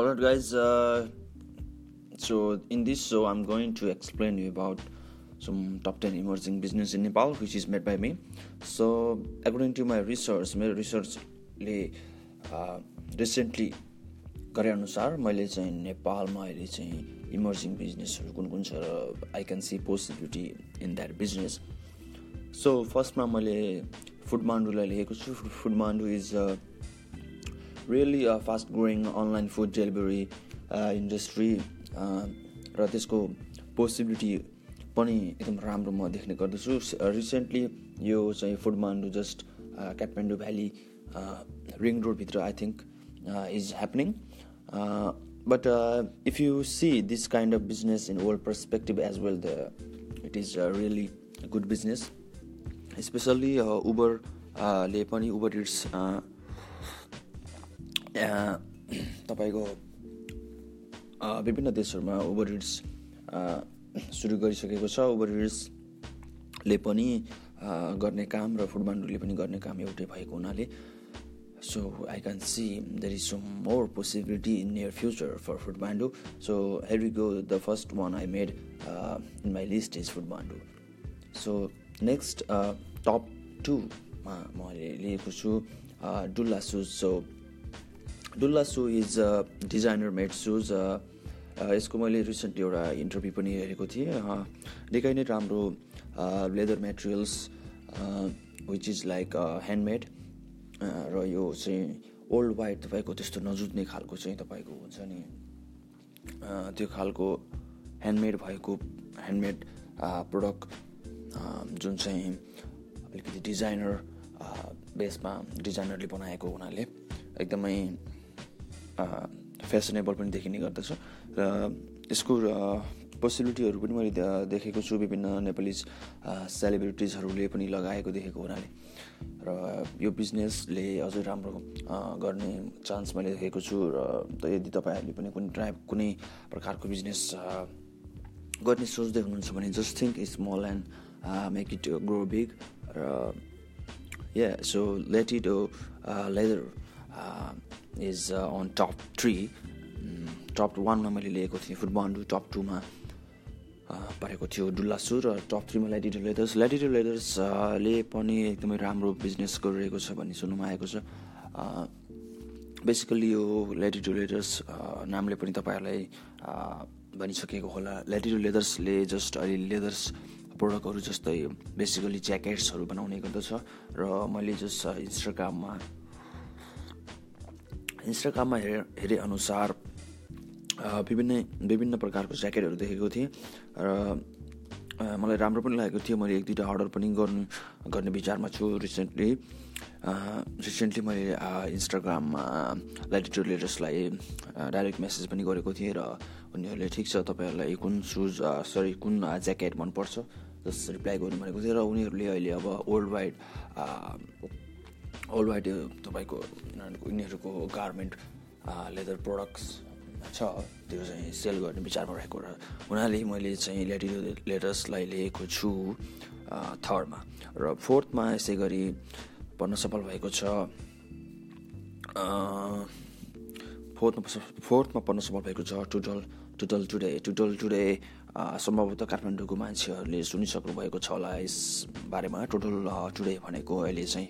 Alright, guys. Uh, so in this show, I'm going to explain you about some top 10 emerging business in Nepal, which is made by me. So according to my research, मेरो रिसर्चले recently गरे अनुसार मैले चाहिँ नेपालमा अहिले चाहिँ emerging बिजनेसहरू कुन कुन छ र I can see possibility in that business so फर्स्टमा मैले फुड मान्डुलाई लिएको छु Foodmandu is really fast growing online food delivery industry र त्यसको पोसिबिलिटी पनि एकदम राम्रो म देख्ने गर्दछु। रिसेन्टली यो चाहिँ Foodmandu just Kathmandu valley ring रोडभित्र I think is happening but if you see this kind of business in world perspective as well the it is really good business specially उबरले पनि Uber it's तपाईँको विभिन्न देशहरूमा Uber it's सुरु गरिसकेको छ। Uber इट्सले पनि गर्ने काम र फुडमान्डुले पनि गर्ने काम एउटै भएको हुनाले so I can see there is some more possibility in near future for Foodmandu so here we go the first one I made in my list is Foodmandu so next top टूमा मैले लिएको छु Dulla shoes so Dulla shoe is designer made shoes यसको मैले recently एउटा interview पनि हेरेको थिएँ। निकै नै राम्रो leather materials which is like handmade र यो चाहिँ ओल्ड वाइड तपाईँको त्यस्तो नजुत्ने खालको चाहिँ तपाईँको हुन्छ नि त्यो खालको ह्यान्डमेड भएको ह्यान्डमेड प्रडक्ट जुन चाहिँ अलिकति डिजाइनर बेसमा डिजाइनरले बनाएको हुनाले एकदमै फेसनेबल पनि देखिने गर्दछ। र यसको पोसिबिलिटीहरू पनि मैले देखेको छु विभिन्न नेपाली सेलिब्रिटिजहरूले पनि लगाएको देखेको हुनाले। र यो बिजनेसले अझै राम्रो गर्ने चान्स मैले देखेको छु र यदि तपाईँहरूले पनि कुनै ट्राइब कुनै प्रकारको बिजनेस गर्ने सोच्दै हुनुहुन्छ भने just think small and make it grow big र या so let it leather is on top three top वानमा मैले लिएको थिएँ फुटबल टप टूमा परेको थियो डुल्लासु र टप थ्रीमा ल्याटिटो लेदर्स ल्याटिटो लेदर्सले पनि एकदमै राम्रो बिजनेस गरिरहेको छ भन्ने सुन्नुमा आएको छ। बेसिकल्ली यो ल्याटिटो लेदर्स नामले पनि तपाईँहरूलाई भनिसकेको होला। ल्याटिटो लेदर्सले जस्ट अहिले लेदर्स प्रोडक्टहरू जस्तै बेसिकली ज्याकेट्सहरू बनाउने गर्दछ। र मैले जस्ट इन्स्टाग्राममा इन्स्टाग्राममा हेरे अनुसार विभिन्न विभिन्न प्रकारको ज्याकेटहरू देखेको थिएँ र मलाई राम्रो पनि लागेको थियो। मैले एक दुईवटा अर्डर पनि गर्नु गर्ने विचारमा छु रिसेन्टली। रिसेन्टली मैले इन्स्टाग्राममा ल्याटिट्युड लेटर्सलाई डाइरेक्ट मेसेज पनि गरेको थिएँ र उनीहरूले ठिक छ तपाईँहरूलाई कुन सुज सरी कुन ज्याकेट मनपर्छ? जस रिप्लाई गर्नु भनेको थियो र उनीहरूले अहिले अब वर्ल्ड वाइड वाइड तपाईँको उनीहरूको गार्मेन्ट लेदर प्रडक्ट्स छ। त्यो चाहिँ सेल गर्ने विचारमा रहेको र हुनाले मैले चाहिँ लेटी लेटर्सलाई लिएको छु थर्डमा र फोर्थमा यसै गरी पढ्न सफल भएको छ फोर्थमा फोर्थमा पढ्न सफल भएको छ टुटल टुटल टुडे टुटल टुडे सम्भवतः काठमाडौँको मान्छेहरूले सुनिसक्नु भएको छ होला यस बारेमा टोटल टुडे भनेको अहिले चाहिँ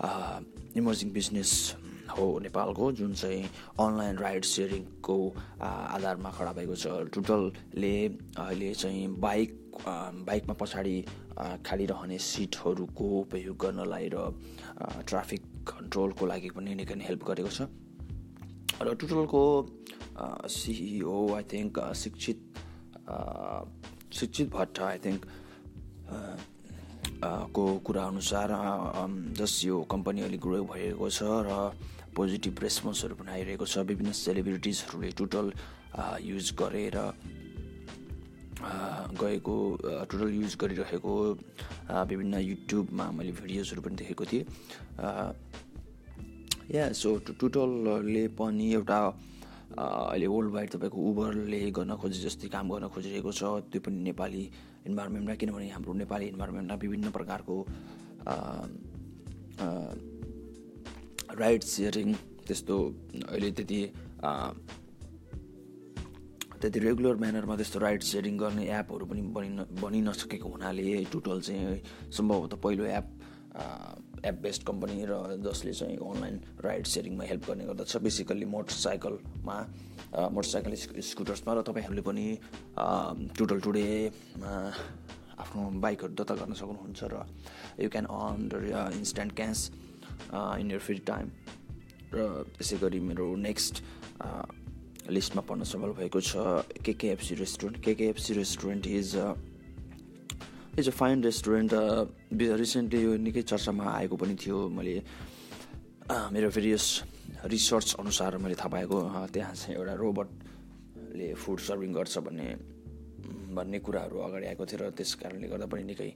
इमर्जिङ बिजनेस हो नेपालको जुन चाहिँ अनलाइन राइड सेयरिङको आधारमा खडा भएको छ। टोटलले अहिले चाहिँ बाइक बाइकमा पछाडि खाली रहने सिटहरूको उपयोग गर्नलाई र ट्राफिक कन्ट्रोलको लागि पनि निकै नै हेल्प गरेको छ। र टोटलको सिइओ आई थिङ्क शिक्षित शिक्षित भट्ट आई थिङ्क को कुरा अनुसार जस यो कम्पनी अलिक ग्रो भइरहेको छ र पोजिटिभ रेस्पोन्सहरू पनि आइरहेको छ विभिन्न सेलिब्रिटिजहरूले टोटल युज गरेर गएको टोटल युज गरिरहेको विभिन्न युट्युबमा मैले भिडियोजहरू पनि देखेको थिएँ। या सो टोटलले पनि एउटा अहिले वर्ल्ड वाइड तपाईँको उबरले गर्न खोजे जस्तै काम गर्न खोजिरहेको छ त्यो पनि नेपाली इन्भाइरोमेन्टमा किनभने हाम्रो नेपाली इन्भाइरोमेन्टमा विभिन्न प्रकारको राइड सेयरिङ त्यस्तो अहिले त्यति त्यति रेगुलर म्यानरमा त्यस्तो राइड सेयरिङ गर्ने एपहरू पनि बनि नसकेको हुनाले टुटल चाहिँ सम्भवतः पहिलो एप एप बेस्ड कम्पनी र जसले चाहिँ अनलाइन राइड सेयरिङमा हेल्प गर्ने गर्दछ बेसिकल्ली मोटरसाइकलमा मोटरसाइकल स्कुटर्समा र तपाईँहरूले पनि टुटल टुडेमा आफ्नो बाइकहरू दत्ता गर्न सक्नुहुन्छ र you can earn instant cash in your free time र यसै गरी मेरो नेक्स्ट लिस्टमा पढ्न सफल भएको छ KKFC restaurant KKFC restaurant is is a fine restaurant recently यो निकै चर्चामा आएको पनि थियो। मैले मेरो भेरियस रिसर्च अनुसार मैले थाहा पाएको त्यहाँ चाहिँ एउटा रोबोटले फुड सर्भिङ गर्छ भन्ने भन्ने कुराहरू अगाडि आएको थियो र त्यस कारणले गर्दा पनि निकै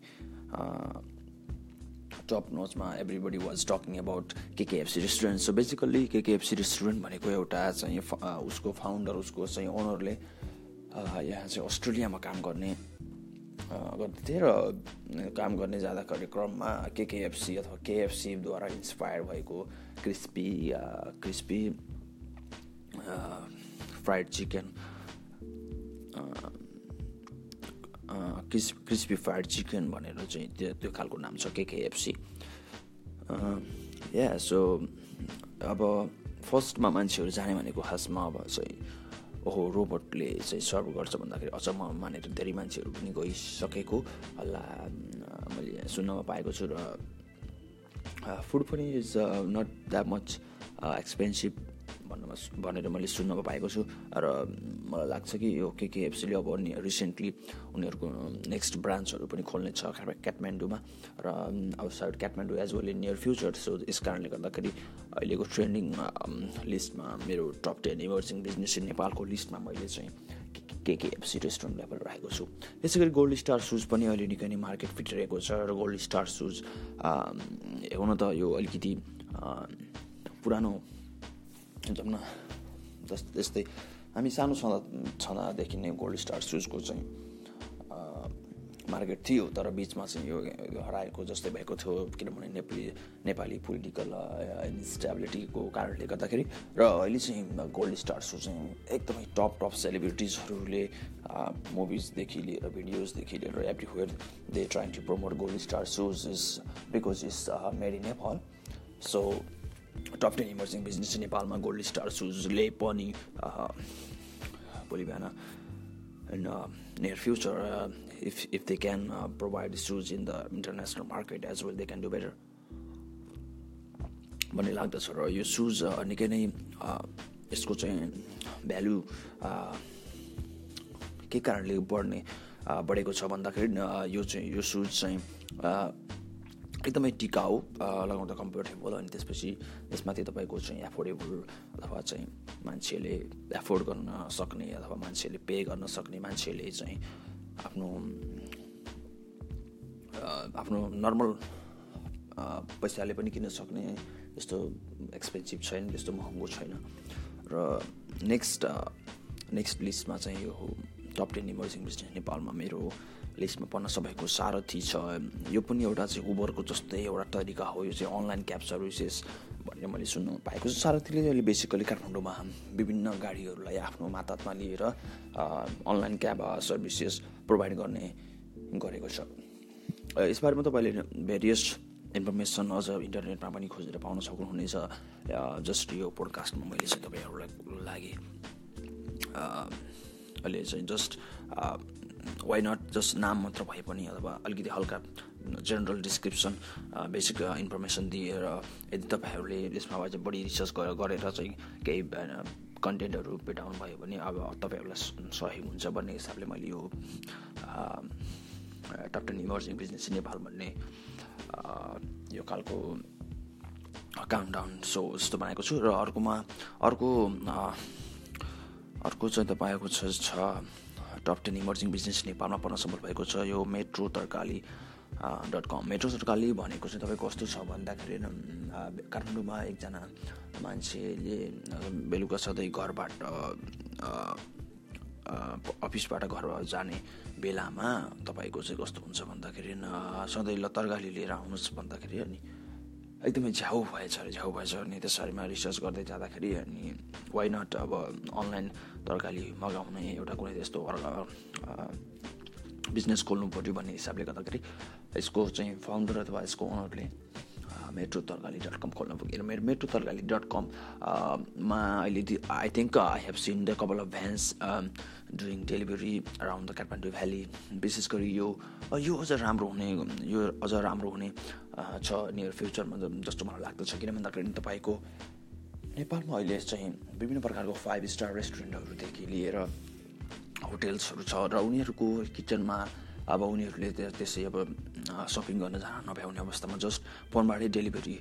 top नोचमा everybody was talking about KKFC restaurant so basically KKFC restaurant भनेको एउटा चाहिँ उसको फाउन्डर उसको चाहिँ ओनरले यहाँ चाहिँ अस्ट्रेलियामा काम गर्ने गर्दथे र काम गर्ने जाँदाखेरि क्रममा केकेएफसी अथवा केएफसीद्वारा इन्सपायर भएको क्रिस्पी क्रिस्पी फ्राइड चिकन क्रिस क्रिस्पी फ्राइड चिकन भनेर चाहिँ त्यो त्यो खालको नाम छ केकेएफसी। या सो अब फर्स्टमा मान्छेहरू जाने भनेको खासमा अब चाहिँ ओहो रोबोटले चाहिँ सर्भ गर्छ भन्दाखेरि अचम्म मानेर धेरै मान्छेहरू पनि गइसकेको। हल्ला मैले सुन्नमा पाएको छु र फुड पनि is not that much expensive भन्नुमा भनेर मैले सुन्न पाएको छु। र मलाई लाग्छ कि यो केकेएफसीले अब रिसेन्टली उनीहरूको नेक्स्ट ब्रान्चहरू पनि खोल्ने छ काठमाडौँमा। र outside Kathmandu as well in near future so यस कारणले गर्दाखेरि अहिलेको ट्रेन्डिङ लिस्टमा मेरो top ten emerging business in नेपालको लिस्टमा मैले चाहिँ केकेएफसी रेस्टुरेन्ट लेभल राखेको छु। यसै गरी गोल्ड स्टार सुज पनि अहिले निकै नै मार्केट फिटिरहेको छ र गोल्ड स्टार सुज हुन त यो अलिकति पुरानो जाउँ न जस्तै त्यस्तै। हामी सानो छँदा छँदादेखि नै गोल्ड स्टार सुजको चाहिँ मार्केट थियो तर बिचमा चाहिँ यो हराएको जस्तै भएको थियो किनभने नेपाली नेपाली पोलिटिकल इन्स्टेबिलिटीको कारणले गर्दाखेरि र अहिले चाहिँ गोल्ड स्टार सु चाहिँ एकदमै टप टप सेलिब्रिटिजहरूले मुभिजदेखि लिएर भिडियोजदेखि लिएर everywhere they trying to promote Gold Star shoes is because is made in Nepal so top ten emerging business नेपालमा गोल्ड स्टार सुजले पनि भोलि बिहान in near future if if they can provide shoes in the international market as well they can do better भन्ने लाग्दछ र यो shoes निकै नै यसको चाहिँ भ्यालु के कारणले बढ्ने बढेको छ भन्दाखेरि यो चाहिँ यो सुज चाहिँ एकदमै टिकाउ लगाउँदा कम्फर्टेबल अनि त्यसपछि यसमाथि तपाईँको चाहिँ एफोर्डेबल अथवा चाहिँ मान्छेले एफोर्ड गर्न सक्ने अथवा मान्छेले पे गर्न सक्ने मान्छेले चाहिँ आफ्नो आफ्नो नर्मल पैसाले पनि किन्न सक्ने यस्तो एक्सपेन्सिभ छैन त्यस्तो महँगो छैन। र नेक्स्ट नेक्स्ट लिस्टमा चाहिँ यो टप टेन इमर्जिङ बिजनेस नेपालमा मेरो लिस्टमा पर्न सबैको सारथी छ। यो पनि एउटा चाहिँ उबरको जस्तै एउटा तरिका हो यो चाहिँ अनलाइन क्याब सर्भिसेस भन्ने मैले सुन्नु पाएको छु। सारथीले अहिले बेसिकली काठमाडौँमा विभिन्न गाडीहरूलाई आफ्नो मातामा लिएर अनलाइन क्याब सर्भिसेस प्रोभाइड गर्ने गरेको छ। यसबारेमा तपाईँले भेरियस इन्फर्मेसन अझ इन्टरनेटमा पनि खोजेर पाउन सक्नुहुनेछ। जस्ट यो पोडकास्टमा मैले चाहिँ तपाईँहरूलाई लागि अहिले चाहिँ जस्ट वाइ नट जस्ट नाम मात्र भए पनि अथवा अलिकति हल्का जेनरल डिस्क्रिप्सन बेसिक इन्फर्मेसन दिएर यदि तपाईँहरूले यसमा अझ बढी रिसर्च गरेर चाहिँ केही कन्टेन्टहरू भेटाउनु भयो भने अब तपाईँहरूलाई सहयोग हुन्छ भन्ने हिसाबले मैले यो top ten emerging business Nepal भन्ने यो खालको काउन्ट डाउन सो जस्तो बनाएको छु. र अर्कोमा अर्को अर्को चाहिँ तपाईँको छ टप टेन इमर्जिङ बिजनेस नेपालमा पर्न सफल भएको छ। यो Metro Tarkari dot com Metro Tarkari भनेको चाहिँ तपाईँको कस्तो छ भन्दाखेरि काठमाडौँमा एकजना मान्छेले बेलुका सधैँ घरबाट अफिसबाट घर जाने बेलामा तपाईँको चाहिँ कस्तो हुन्छ भन्दाखेरि सधैँ ल तरकारी लिएर आउनुहोस् भन्दाखेरि अनि एकदमै झ्याउ भएछ अरे झ्याउ भएछ अनि त्यसरीमा रिसर्च गर्दै जाँदाखेरि अनि वाइ नट अब अनलाइन तरकारी मगाउने एउटा कुनै त्यस्तो बिजनेस खोल्नु पऱ्यो भन्ने हिसाबले गर्दाखेरि यसको चाहिँ फाउन्डर अथवा यसको ओनरले मेट्रो तरकारी डट कम खोल्न पुगेर मेरो मेट्रो तरकारी डट कममा अहिले I think I have seen the couple of vans doing delivery around the Kathmandu valley विशेष गरी यो यो अझ राम्रो हुने यो अझ राम्रो हुने छ नियर फ्युचरमा जस्तो मलाई लाग्दछ। किन भन्दाखेरि तपाईँको नेपालमा अहिले चाहिँ विभिन्न प्रकारको फाइभ स्टार रेस्टुरेन्टहरूदेखि लिएर होटेल्सहरू छ र उनीहरूको किचनमा अब उनीहरूले त्यसै अब सपिङ गर्न जान नभ्याउने अवस्थामा जस्ट फोनबाटै डेलिभरी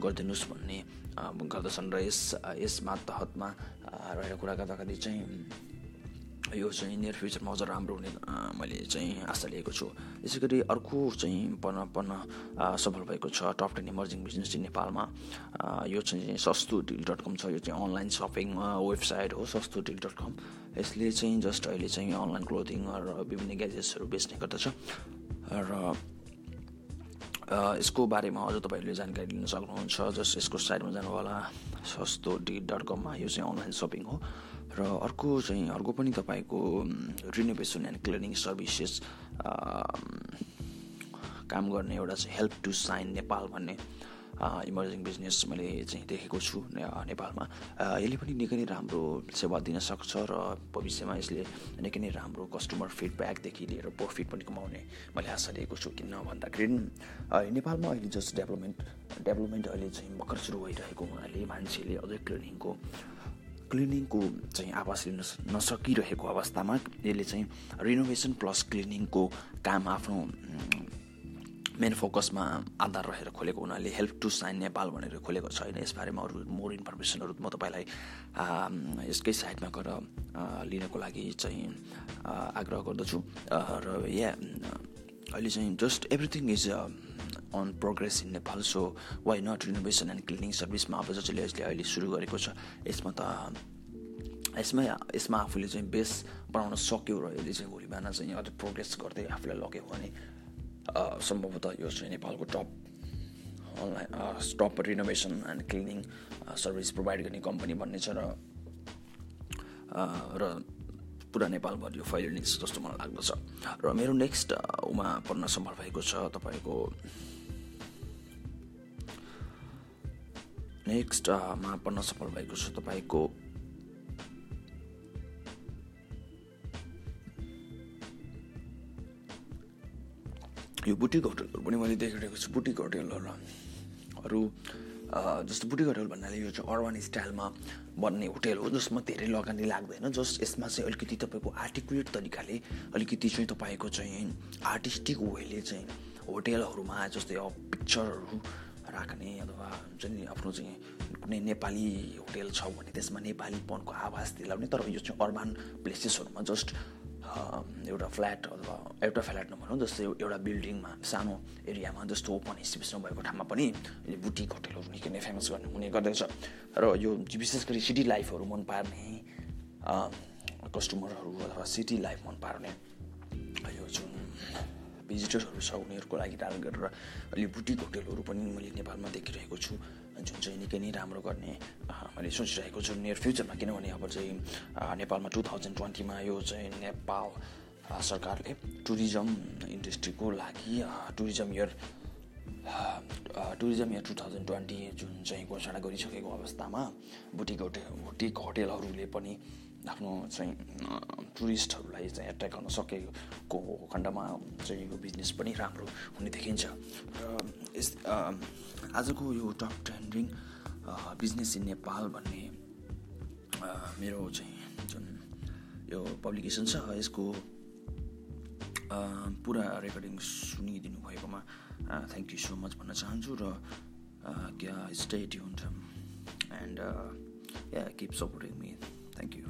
गरिदिनुहोस् भन्ने गर्दछन् र यस यस तहतमा रहेर कुरा गर्दाखेरि चाहिँ यो चाहिँ नियर फ्युचरमा अझ राम्रो हुने मैले चाहिँ आशा लिएको छु। यसै गरी अर्को चाहिँ पन्न पन्न सफल भएको छ top ten emerging business in नेपालमा। यो चाहिँ सस्तो डिल डट कम छ यो चाहिँ अनलाइन सपिङ वेबसाइट हो सस्तो डिल डट कम यसले चाहिँ जस्ट अहिले चाहिँ अनलाइन क्लोथिङ र विभिन्न ग्याजेट्सहरू बेच्ने गर्दछ। र यसको बारेमा अझ तपाईँहरूले जानकारी लिन सक्नुहुन्छ जस्ट यसको साइडमा जानु होला सस्तो डी डट कममा यो चाहिँ अनलाइन सपिङ हो। र अर्को चाहिँ अर्को पनि तपाईँको रिनोभेसन एन्ड क्लिनिङ सर्भिसेस काम गर्ने एउटा चाहिँ हेल्प टु साइन नेपाल भन्ने इमर्जिङ बिजनेस मैले चाहिँ देखेको छु नेपालमा। यसले पनि निकै नै राम्रो सेवा दिन सक्छ र भविष्यमा यसले निकै नै राम्रो कस्टमर फिडब्याकदेखि लिएर प्रफिट पनि कमाउने मैले आशा लिएको छु किन भन्दाखेरि नेपालमा अहिले जस्ट डेभलपमेन्ट डेभलपमेन्ट अहिले चाहिँ भर्खर सुरु भइरहेको हुनाले मान्छेले अझै क्लिनिङको क्लिनिङको चाहिँ आवास लिन नसकिरहेको अवस्थामा यसले चाहिँ रिनोभेसन प्लस क्लिनिङको काम आफ्नो मेन फोकसमा आधार रहेर खोलेको हुनाले हेल्प टु साइन नेपाल भनेर खोलेको छैन। यसबारेमा अरू मोर इन्फर्मेसनहरू म तपाईँलाई यसकै साइडमा गएर लिनको लागि चाहिँ आग्रह गर्दछु। र या अहिले चाहिँ just everything is on progress in Nepal so why not renovation and cleaning सर्भिसमा अब जसले यसले अहिले सुरु गरेको छ यसमा त यसमै यसमा आफूले चाहिँ बेस बनाउन सक्यो र यसले चाहिँ भोलि बिहान चाहिँ अझ प्रोग्रेस गर्दै आफूलाई लग्यो भने सम्भवतः यो चाहिँ नेपालको top online top renovation and cleaning service provide गर्ने कम्पनी बन्ने छ र र पुरा नेपालभरि यो फैलिनेछ जस्तो मलाई लाग्दछ। र मेरो नेक्स्ट उमा पढ्न सम्भव भएको छ तपाईँको नेक्स्टमा पढ्न सफल भएको छ तपाईँको यो बुटिक होटलहरू पनि मैले देखिरहेको छु बुटिक होटलहरू। जस्तो बुटिक होटल भन्नाले यो चाहिँ अर्बन स्टाइलमा बन्ने होटेल हो जसमा धेरै लगानी लाग्दैन जस्ट यसमा चाहिँ अलिकति तपाईँको आर्टिकुलेट तरिकाले अलिकति चाहिँ तपाईँको चाहिँ आर्टिस्टिक वेले चाहिँ होटेलहरूमा जस्तै अब पिक्चरहरू राख्ने अथवा हुन्छ नि आफ्नो चाहिँ कुनै नेपाली होटेल छ भने त्यसमा नेपालीपनको आवाज दिलाउने तर यो चाहिँ अर्बन प्लेसेसहरूमा जस्ट एउटा फ्ल्याट अथवा एउटा फ्ल्याट नभनौँ जस्तै एउटा बिल्डिङमा सानो एरियामा जस्तो ओपन स्पेस नभएको ठाउँमा पनि बुटिक होटेलहरू निकै नै फेमस गर्ने हुने गर्दछ। र यो विशेष गरी सिटी लाइफहरू मन पार्ने कस्टमरहरू अथवा सिटी लाइफ मन पार्ने यो जुन भिजिटर्सहरू छ उनीहरूको लागि टार्गेट गरेर अहिले बुटिक होटेलहरू पनि मैले नेपालमा देखिरहेको छु। जुन चाहिँ निकै नै राम्रो गर्ने मैले सोचिरहेको छु नियर फ्युचरमा किनभने अब चाहिँ नेपालमा टु थाउजन्ड ट्वेन्टीमा यो चाहिँ नेपाल सरकारले टुरिज्म इन्डस्ट्रीको लागि tourism year tourism year two thousand twenty जुन चाहिँ घोषणा गरिसकेको अवस्थामा बुटिक होटेल बुटिक होटेलहरूले पनि आफ्नो चाहिँ टुरिस्टहरूलाई चाहिँ एट्र्याक्ट गर्न सकेको खण्डमा चाहिँ यो बिजनेस पनि राम्रो हुने देखिन्छ। र यस आजको यो top trending business in Nepal भन्ने मेरो चाहिँ जुन यो पब्लिकेसन छ यसको पुरा रेकर्डिङ सुनिदिनु भएकोमा थ्याङ्क यू सो मच भन्न चाहन्छु र क्या stay tuned and yeah keep supporting me thank you